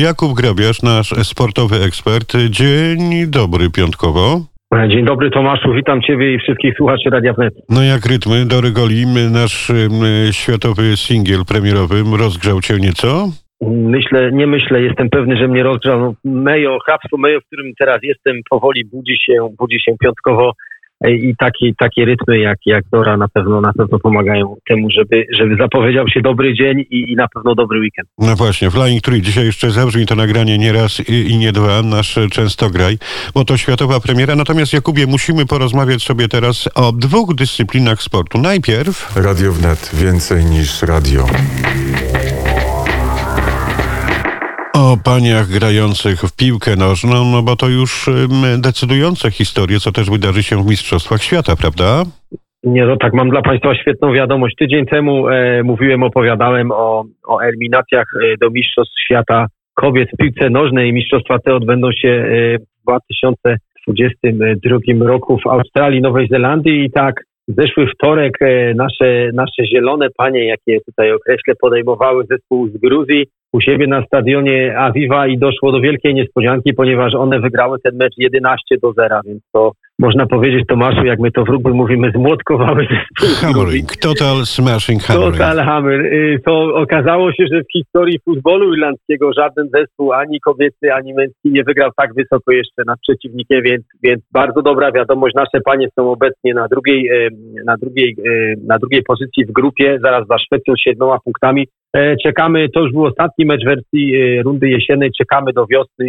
Jakub Grabiarz, nasz sportowy ekspert. Dzień dobry piątkowo. Dzień dobry Tomaszu, witam Ciebie i wszystkich słuchaczy Radia Wnet. No jak rytmy, Dory Goli, nasz światowy singiel premierowy rozgrzał Cię nieco? Myślę, nie myślę, jestem pewny, że mnie rozgrzał. No, Mejo, Habsło Mejo, w którym teraz jestem, powoli budzi się, budzi się piątkowo i takie, takie rytmy jak, jak Dora na pewno na pewno pomagają temu, żeby, żeby zapowiedział się dobry dzień i, i na pewno dobry weekend. No właśnie, Flying Tree, dzisiaj jeszcze zabrzmi to nagranie nie raz i, i nie dwa, nasz często graj, bo to światowa premiera. Natomiast Jakubie, musimy porozmawiać sobie teraz o dwóch dyscyplinach sportu. Najpierw... Radio Wnet, więcej niż radio o paniach grających w piłkę nożną, no bo to już decydujące historie, co też wydarzy się w Mistrzostwach Świata, prawda? Nie, no tak, mam dla Państwa świetną wiadomość. Tydzień temu e, mówiłem, opowiadałem o, o eliminacjach e, do Mistrzostw Świata kobiet w piłce nożnej. Mistrzostwa te odbędą się e, w 2022 roku w Australii, Nowej Zelandii i tak zeszły wtorek e, nasze, nasze zielone panie, jakie tutaj określę, podejmowały zespół z Gruzji u siebie na stadionie Aviva i doszło do wielkiej niespodzianki, ponieważ one wygrały ten mecz 11 do 0, więc to można powiedzieć Tomaszu, jak my to w rugby mówimy, zmłotkowały zespół. Hammering, total smashing hammering. Total hammer. Y, to okazało się, że w historii futbolu irlandzkiego żaden zespół, ani kobiecy, ani męski nie wygrał tak wysoko jeszcze nad przeciwnikiem, więc, więc bardzo dobra wiadomość. Nasze panie są obecnie na drugiej, y, na drugiej, y, na drugiej pozycji w grupie, zaraz za Szwecją z siedmioma punktami. E, czekamy, to już był ostatni mecz wersji rundy jesiennej, czekamy do wiosny,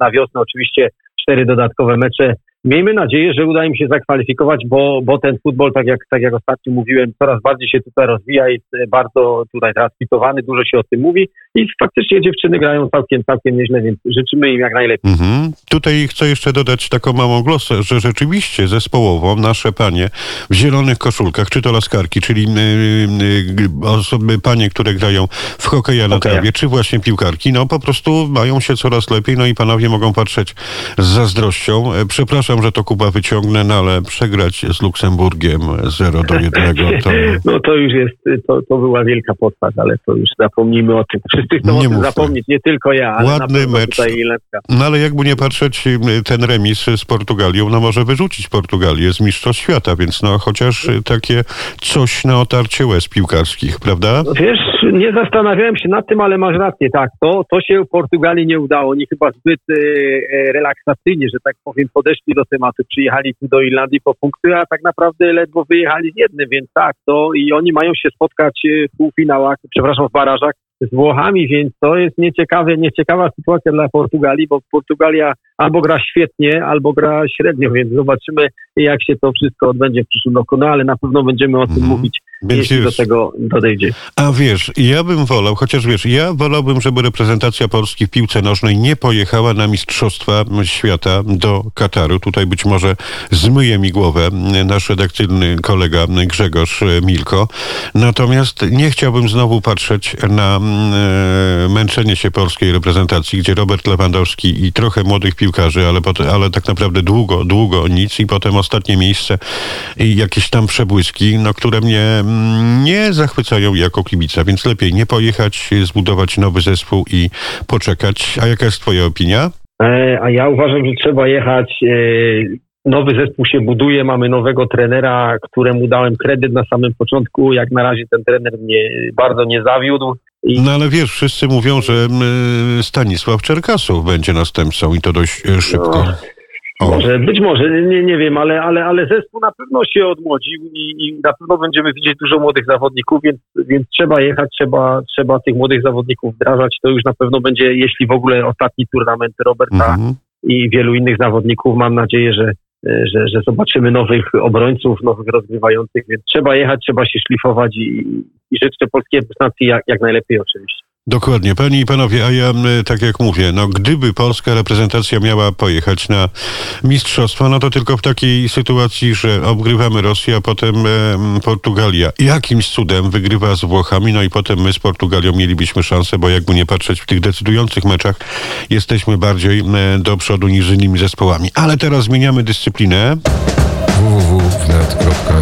na wiosnę oczywiście cztery dodatkowe mecze Miejmy nadzieję, że uda im się zakwalifikować, bo, bo ten futbol, tak jak, tak jak ostatnio mówiłem, coraz bardziej się tutaj rozwija, jest bardzo tutaj transmitowany, dużo się o tym mówi i faktycznie dziewczyny grają całkiem, całkiem nieźle, więc życzymy im jak najlepiej. Mhm. Tutaj chcę jeszcze dodać taką małą glosę, że rzeczywiście zespołowo nasze panie w zielonych koszulkach, czy to laskarki, czyli yy, yy, osoby, panie, które grają w hokeja na trawie, czy właśnie piłkarki, no po prostu mają się coraz lepiej, no i panowie mogą patrzeć z zazdrością. E, że to Kuba wyciągnę, no ale przegrać z Luksemburgiem 0 do 1 to... No to już jest, to, to była wielka postać, ale to już zapomnijmy o tym. Wszyscy chcą nie o tym zapomnieć, nie tylko ja, ale Ładny mecz. No ale jakby nie patrzeć, ten remis z Portugalią, no może wyrzucić Portugalię z Mistrzostw Świata, więc no chociaż takie coś na otarcie łez piłkarskich, prawda? No wiesz, nie zastanawiałem się nad tym, ale masz rację, tak, to, to się Portugalii nie udało. Oni chyba zbyt e, relaksacyjnie, że tak powiem, podeszli do tematu. Przyjechali tu do Irlandii po punkty, a tak naprawdę ledwo wyjechali z jednym, więc tak, to i oni mają się spotkać e, w półfinałach, przepraszam, w barażach z Włochami, więc to jest nieciekawe, nieciekawa sytuacja dla Portugalii, bo Portugalia albo gra świetnie, albo gra średnio, więc zobaczymy, jak się to wszystko odbędzie w przyszłym roku, no ale na pewno będziemy o tym mm. mówić, więc jeśli do tego dojdzie. A wiesz, ja bym wolał, chociaż wiesz, ja wolałbym, żeby reprezentacja Polski w piłce nożnej nie pojechała na Mistrzostwa Świata do Kataru. Tutaj być może zmyje mi głowę nasz redakcyjny kolega Grzegorz Milko. Natomiast nie chciałbym znowu patrzeć na e, męczenie się polskiej reprezentacji, gdzie Robert Lewandowski i trochę młodych piłkarzy, ale, potem, ale tak naprawdę długo, długo nic i potem ostatnie miejsce i jakieś tam przebłyski, no, które mnie mm, nie zachwycają jako kibica, więc lepiej nie pojechać, zbudować nowy zespół i poczekać. A jaka jest twoja opinia? E, a ja uważam, że trzeba jechać. E, nowy zespół się buduje, mamy nowego trenera, któremu dałem kredyt na samym początku. Jak na razie ten trener mnie bardzo nie zawiódł. I... No ale wiesz, wszyscy mówią, że Stanisław Czerkasów będzie następcą i to dość e, szybko. No, może, być może, nie, nie wiem, ale, ale, ale zespół na pewno się odmłodził i, i na pewno będziemy widzieć dużo młodych zawodników, więc, więc trzeba jechać, trzeba, trzeba tych młodych zawodników wdrażać. To już na pewno będzie, jeśli w ogóle ostatni turnament Roberta -hmm. i wielu innych zawodników. Mam nadzieję, że że, że zobaczymy nowych obrońców, nowych rozgrywających, więc trzeba jechać, trzeba się szlifować i, i życzę polskiej reprezentacji jak, jak najlepiej oczywiście. Dokładnie. Panie i panowie, a ja tak jak mówię, no gdyby polska reprezentacja miała pojechać na mistrzostwa, no to tylko w takiej sytuacji, że obgrywamy Rosję, a potem e, Portugalia jakimś cudem wygrywa z Włochami, no i potem my z Portugalią mielibyśmy szansę, bo jakby nie patrzeć w tych decydujących meczach, jesteśmy bardziej e, do przodu niż z innymi zespołami. Ale teraz zmieniamy dyscyplinę. www.wnet.fm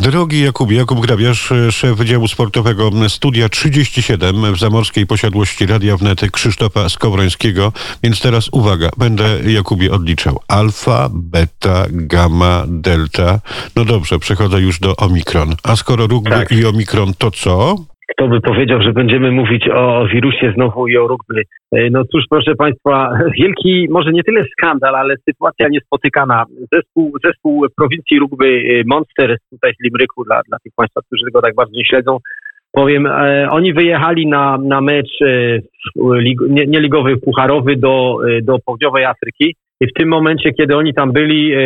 Drogi Jakubie, Jakub Grabiarz, szef Wydziału Sportowego Studia 37 w zamorskiej posiadłości Radia Wnety Krzysztofa Skowrońskiego. Więc teraz uwaga, będę Jakubie odliczał. Alfa, beta, gamma, delta. No dobrze, przechodzę już do omikron. A skoro rugby Tak. i omikron, to co? Kto by powiedział, że będziemy mówić o wirusie znowu i o rugby? E, No cóż, proszę Państwa, wielki, może nie tyle skandal, ale sytuacja niespotykana. Zespół, zespół prowincji rugby e, Monster tutaj w Limryku, dla, dla tych Państwa, którzy go tak bardzo nie śledzą, powiem, e, oni wyjechali na, na mecz e, lig, nie, ligowy, pucharowy do, do południowej Afryki. I w tym momencie, kiedy oni tam byli, e,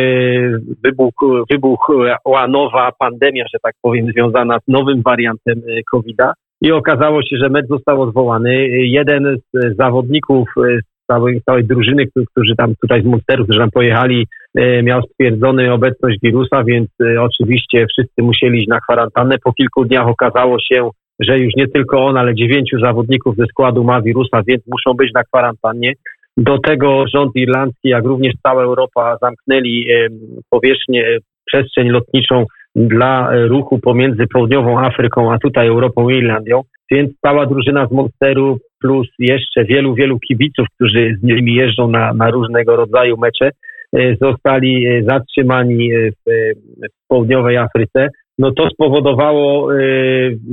wybuch, wybuchła nowa pandemia, że tak powiem, związana z nowym wariantem e, COVID-a. I okazało się, że mecz został odwołany. Jeden z zawodników e, z całej, całej drużyny, którzy- tam tutaj z Monsteru, którzy tam pojechali, miał stwierdzony obecność wirusa, więc oczywiście wszyscy musieli iść na kwarantannę. Po kilku dniach okazało się, że już nie tylko on, ale dziewięciu zawodników ze składu ma wirusa, więc muszą być na kwarantannie. Do tego rząd irlandzki, jak również cała Europa zamknęli powierzchnię, e, przestrzeń lotniczą dla e, ruchu pomiędzy południową Afryką, a tutaj Europą i Irlandią. Więc cała drużyna z Monsteru plus jeszcze wielu, wielu kibiców, którzy z nimi jeżdżą na, na różnego rodzaju mecze, e, zostali zatrzymani w, w południowej Afryce. No to spowodowało e,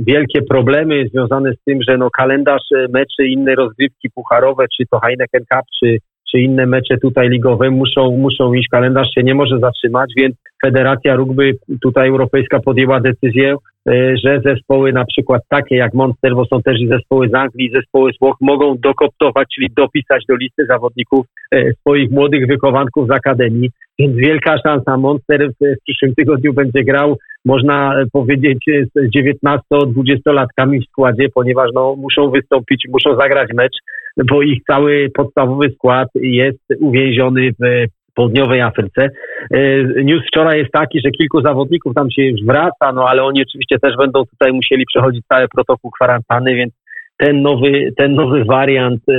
wielkie problemy związane z tym, że no kalendarz e, meczy, inne rozgrywki pucharowe, czy to Heineken Cup, czy, czy inne mecze tutaj ligowe muszą, muszą iść, kalendarz się nie może zatrzymać, więc Federacja Rugby tutaj europejska podjęła decyzję, e, że zespoły na przykład takie jak Monster, bo są też i zespoły z Anglii, i zespoły z Włoch, mogą dokoptować, czyli dopisać do listy zawodników e, swoich młodych wychowanków z Akademii, więc wielka szansa. Monster w, przyszłym tygodniu będzie grał, można powiedzieć, z 19-20-latkami w składzie, ponieważ no, muszą wystąpić, muszą zagrać mecz, bo ich cały podstawowy skład jest uwięziony w południowej Afryce. E, News wczoraj jest taki, że kilku zawodników tam się już wraca, no ale oni oczywiście też będą tutaj musieli przechodzić cały protokół kwarantanny, więc ten nowy, ten nowy wariant e,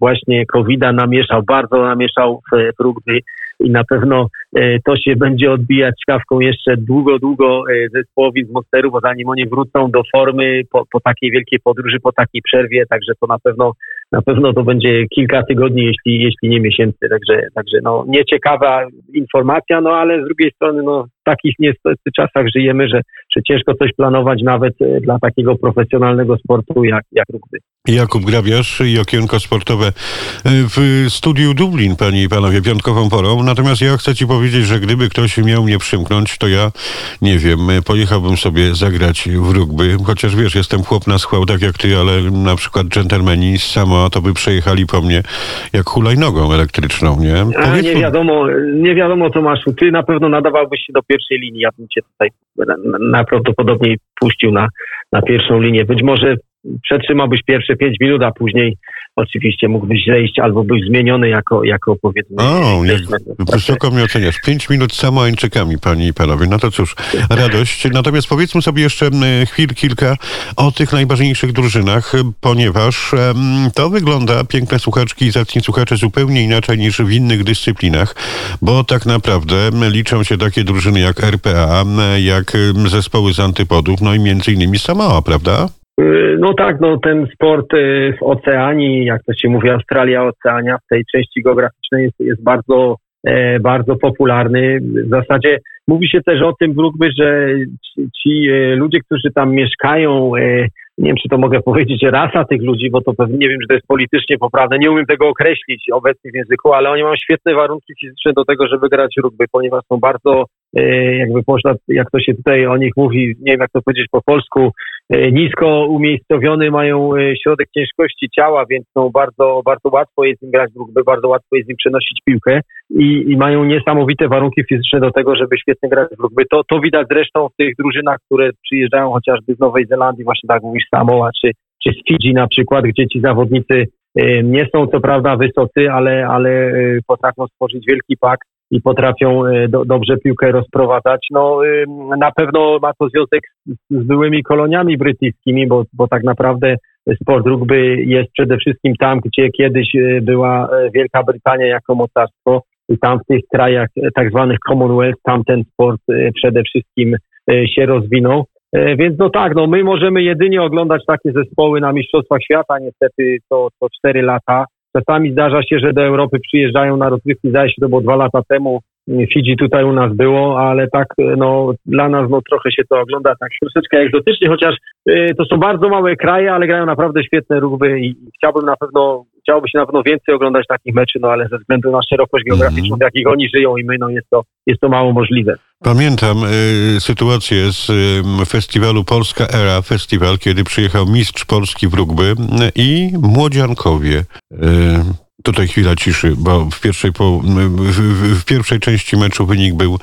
właśnie COVID-a namieszał, bardzo namieszał w, rugby i na pewno e, to się będzie odbijać czkawką jeszcze długo, długo zespołowi z Monsteru, bo zanim oni wrócą do formy po, po takiej wielkiej podróży, po takiej przerwie, także to na pewno na pewno to będzie kilka tygodni, jeśli, jeśli nie miesięcy, także, także no, nieciekawa informacja, no ale z drugiej strony no, takich niestety czasach żyjemy, że, że ciężko coś planować nawet e, dla takiego profesjonalnego sportu jak, jak rugby. Jakub Grabiarz i okienko sportowe e, w studiu Dublin, panie i panowie, piątkową porą. Natomiast ja chcę ci powiedzieć, że gdyby ktoś miał mnie przymknąć, to ja, nie wiem, e, pojechałbym sobie zagrać w rugby. Chociaż wiesz, jestem chłop na schwał, tak jak ty, ale na przykład dżentelmeni z to by przejechali po mnie jak hulajnogą elektryczną, nie? A nie wiadomo, nie wiadomo Tomaszu, ty na pewno nadawałbyś się do pierwszej linii, ja bym cię tutaj na- najprawdopodobniej puścił na, na pierwszą linię. Być może przetrzymałbyś pierwsze pięć minut, a później oczywiście mógłbyś zejść albo być zmieniony jako, jako powiedzmy... O, jak wysoko mnie oceniasz. Pięć minut samoańczykami, panie i panowie. No to cóż, radość. Natomiast powiedzmy sobie jeszcze m, chwil kilka o tych najważniejszych drużynach, ponieważ em, to wygląda, piękne słuchaczki i zacni słuchacze, zupełnie inaczej niż w innych dyscyplinach, bo tak naprawdę liczą się takie drużyny jak RPA, jak zespoły z antypodów, no i między innymi Samoa, prawda? Y, No tak, no ten sport y, w Oceanii, jak to się mówi, Australia, Oceania, w tej części geograficznej jest, jest bardzo, e, bardzo popularny. W zasadzie mówi się też o tym rugby, że ci, ci e, ludzie, którzy tam mieszkają, e, nie wiem, czy to mogę powiedzieć, rasa tych ludzi, bo to pewnie nie wiem, że to jest politycznie poprawne, nie umiem tego określić obecnie w języku, ale oni mają świetne warunki fizyczne do tego, żeby grać rugby, ponieważ są bardzo, jakby można, jak to się tutaj o nich mówi, nie wiem, jak to powiedzieć po polsku, e, nisko umiejscowiony, mają e, środek ciężkości ciała, więc no bardzo, bardzo łatwo jest im grać w bardzo łatwo jest im przenosić piłkę i, i mają niesamowite warunki fizyczne do tego, żeby świetnie grać w rugby. To, to widać zresztą w tych drużynach, które przyjeżdżają chociażby z Nowej Zelandii, właśnie tak mówisz, Samoa, czy, czy z Fidżi na przykład, gdzie ci zawodnicy e, nie są co prawda wysocy, ale, ale e, potrafią stworzyć wielki pak i potrafią e, do, dobrze piłkę rozprowadzać. No e, na pewno ma to związek z, z byłymi koloniami brytyjskimi, bo, bo tak naprawdę sport rugby jest przede wszystkim tam, gdzie kiedyś e, była e, Wielka Brytania jako mocarstwo i tam w tych krajach tak zwanych Commonwealth, tam ten sport przede wszystkim się rozwinął. Więc no tak, no my możemy jedynie oglądać takie zespoły na Mistrzostwach Świata, niestety to, to 4 lata. Czasami zdarza się, że do Europy przyjeżdżają na rozgrywki, zdaje się, to było dwa lata temu, Fidzi tutaj u nas było, ale tak no, dla nas no, trochę się to ogląda tak troszeczkę egzotycznie, chociaż y, to są bardzo małe kraje, ale grają naprawdę świetne rugby i chciałbym na pewno, chciałoby się na pewno więcej oglądać takich meczy, no ale ze względu na szerokość geograficzną, mm. w jakich oni żyją i my, no jest to, jest to mało możliwe. Pamiętam y, sytuację z y, festiwalu Polska Era Festiwal, kiedy przyjechał mistrz Polski w rugby i młodziankowie Tutaj chwila ciszy, bo w pierwszej, po, w, w, pierwszej części meczu wynik był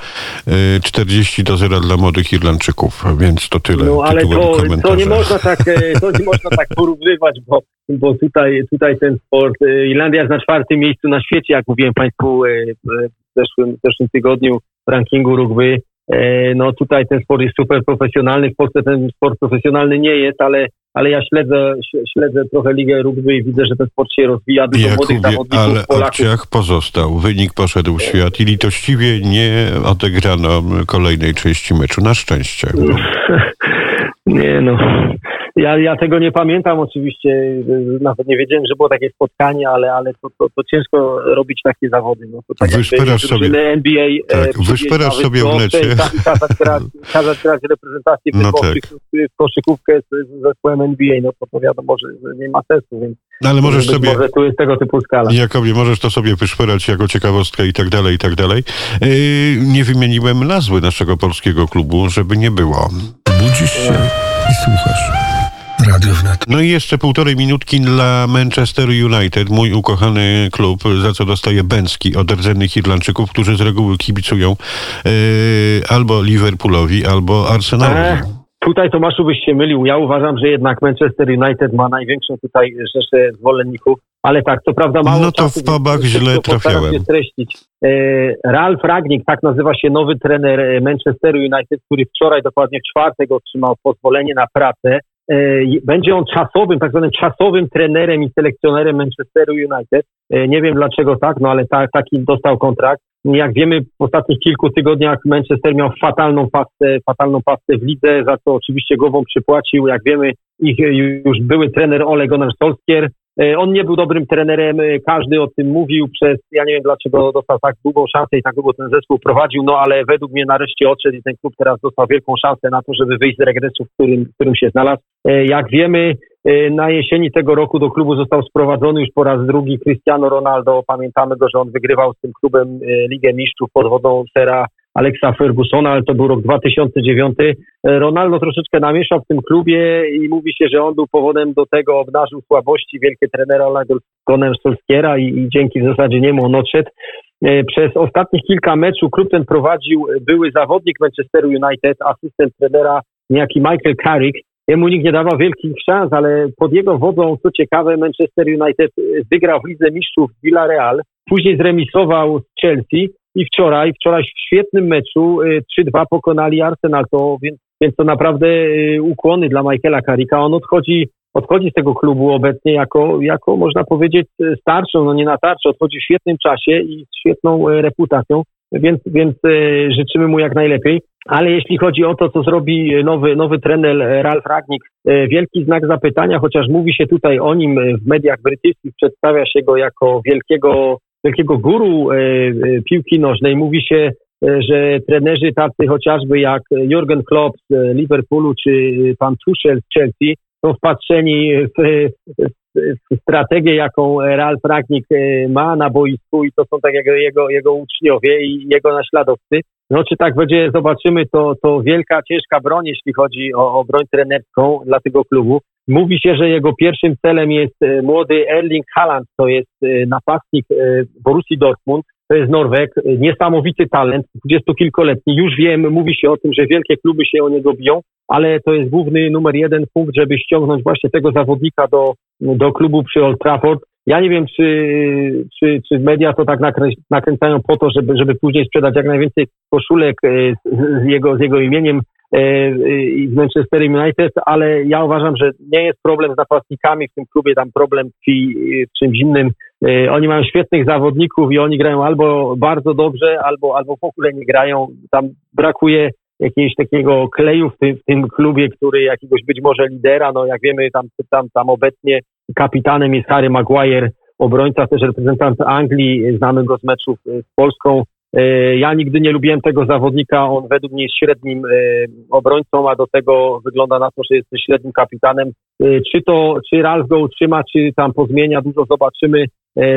40 e, do 0 dla młodych Irlandczyków, więc to tyle. No ale to, to, nie można tak, e, to nie można tak porównywać, bo, bo tutaj, tutaj ten sport, e, Irlandia jest na czwartym miejscu na świecie, jak mówiłem Państwu w zeszłym, w zeszłym tygodniu w rankingu rugby. No tutaj ten sport jest super profesjonalny, w Polsce ten sport profesjonalny nie jest, ale ale ja śledzę, śledzę trochę ligę rugby i widzę, że ten sport się rozwija. Dużo Jakubie, młodych zawodników, ale Polaków. obciach pozostał. Wynik poszedł w świat i litościwie nie odegrano kolejnej części meczu. Na szczęście. nie no. Ja, ja tego nie pamiętam oczywiście, nawet nie wiedziałem, że było takie spotkanie, ale, ale to, to, to ciężko robić takie zawody. No, to tak wyszperasz sobie, NBA, e, tak, wyszperasz sobie w necie. Kazać grać reprezentację no tak. w koszykówkę z zespołem NBA, no to, to wiadomo, że nie ma sensu, więc no ale możesz sobie. Może tu jest tego typu skala. Jakowie, możesz to sobie wyszperać jako ciekawostkę i tak dalej, i tak dalej. Yy, nie wymieniłem nazwy naszego polskiego klubu, żeby nie było. Budzisz się i słuchasz. Radio Wnet. No i jeszcze półtorej minutki dla Manchester United, mój ukochany klub, za co dostaje Bęcki od rdzennych Irlandczyków, którzy z reguły kibicują yy, albo Liverpoolowi, albo Arsenalowi. Eee, tutaj Tomaszu byś się mylił. Ja uważam, że jednak Manchester United ma największą tutaj rzeszę zwolenników. Ale tak, co prawda mało No to czasu, w pubach źle trafiałem. Się streścić. E, Ralf Ragnik, tak nazywa się nowy trener Manchester United, który wczoraj, dokładnie w czwartek otrzymał pozwolenie na pracę będzie on czasowym, tak zwanym czasowym trenerem i selekcjonerem Manchesteru United. E, nie wiem dlaczego tak, no ale ta, taki dostał kontrakt. Jak wiemy, w ostatnich kilku tygodniach Manchester miał fatalną pastę, fatalną pastę w lidze, za co oczywiście głową przypłacił. Jak wiemy, ich już były trener Ole Gunnar Solskjaer, E, on nie był dobrym trenerem, e, każdy o tym mówił przez, ja nie wiem dlaczego dostał tak długą szansę i tak długo ten zespół prowadził, no ale według mnie nareszcie odszedł i ten klub teraz dostał wielką szansę na to, żeby wyjść z regresu, w którym, w którym się znalazł. E, jak wiemy, na jesieni tego roku do klubu został sprowadzony już po raz drugi Cristiano Ronaldo. Pamiętamy go, że on wygrywał z tym klubem Ligę Mistrzów pod wodą sera Alexa Fergusona, ale to był rok 2009. Ronaldo troszeczkę namieszał w tym klubie i mówi się, że on był powodem do tego, obnażył słabości wielkie trenera Gonem Solskiera i, i dzięki w zasadzie niemu on odszedł. E, przez ostatnich kilka meczów klub ten prowadził były zawodnik Manchesteru United, asystent trenera niejaki Michael Carrick. Jemu nikt nie dawał wielkich szans, ale pod jego wodą, co ciekawe, Manchester United wygrał w Lidze Mistrzów Villarreal, później zremisował z Chelsea i wczoraj, wczoraj w świetnym meczu 3-2 y, pokonali Arsenal, to, więc, więc to naprawdę y, ukłony dla Michaela Karika. On odchodzi, odchodzi z tego klubu obecnie jako, jako można powiedzieć y, starszą, no nie na tarczę, odchodzi w świetnym czasie i z świetną reputacją, więc, więc życzymy mu jak najlepiej. Ale jeśli chodzi o to, co zrobi nowy, nowy trener Ralf Ragnik, wielki znak zapytania, chociaż mówi się tutaj o nim w mediach brytyjskich, przedstawia się go jako wielkiego wielkiego guru e, e, piłki nożnej. Mówi się, e, że trenerzy tacy chociażby jak Jurgen Klopp z Liverpoolu czy pan Tuchel z Chelsea są wpatrzeni w, w strategię, jaką Ralf Ragnik ma na boisku i to są tak jak jego, jego uczniowie i jego naśladowcy. No czy tak będzie, zobaczymy, to, to wielka, ciężka broń, jeśli chodzi o, o broń trenerską dla tego klubu. Mówi się, że jego pierwszym celem jest e, młody Erling Haaland, to jest e, napastnik e, Borussii Dortmund, to jest Norweg, niesamowity talent, dwudziestokilkoletni. Już wiem, mówi się o tym, że wielkie kluby się o niego biją, ale to jest główny numer jeden punkt, żeby ściągnąć właśnie tego zawodnika do, do klubu przy Old Trafford. Ja nie wiem, czy, czy, czy media to tak nakręcają po to, żeby, żeby później sprzedać jak najwięcej koszulek z jego, z jego imieniem E, z Manchester United, ale ja uważam, że nie jest problem z napastnikami w tym klubie, tam problem tkwi w czymś innym. oni mają świetnych zawodników i oni grają albo bardzo dobrze, albo, albo w ogóle nie grają. Tam brakuje jakiegoś takiego kleju w tym, w tym klubie, który jakiegoś być może lidera, no jak wiemy tam, tam, tam obecnie kapitanem jest Harry Maguire, obrońca też reprezentant Anglii, znamy go z meczów z Polską. Y, Ja nigdy nie lubiłem tego zawodnika, on według mnie jest średnim y, obrońcą, a do tego wygląda na to, że jest średnim kapitanem. Y, Czy to, czy Ralf go utrzyma, czy tam pozmienia, dużo zobaczymy.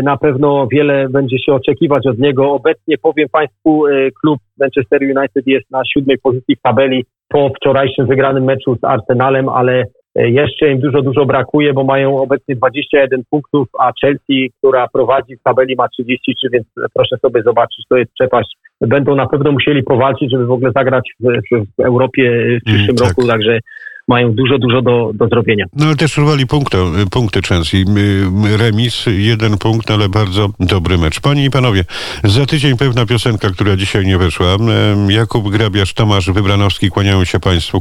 Na pewno wiele będzie się oczekiwać od niego. Obecnie powiem Państwu, klub Manchester United jest na siódmej pozycji w tabeli po wczorajszym wygranym meczu z Arsenalem, ale jeszcze im dużo, dużo brakuje, bo mają obecnie 21 punktów, a Chelsea, która prowadzi w tabeli ma 33, więc proszę sobie zobaczyć, to jest przepaść. Będą na pewno musieli powalczyć, żeby w ogóle zagrać w, w, Europie w przyszłym Mm, tak. roku, także mają dużo, dużo do, do zrobienia. No ale też rwali punkty, punkty Chelsea. Remis, jeden punkt, ale bardzo dobry mecz. Panie i panowie, za tydzień pewna piosenka, która dzisiaj nie weszła. Em, Jakub Grabiarz, Tomasz Wybranowski kłaniają się państwu.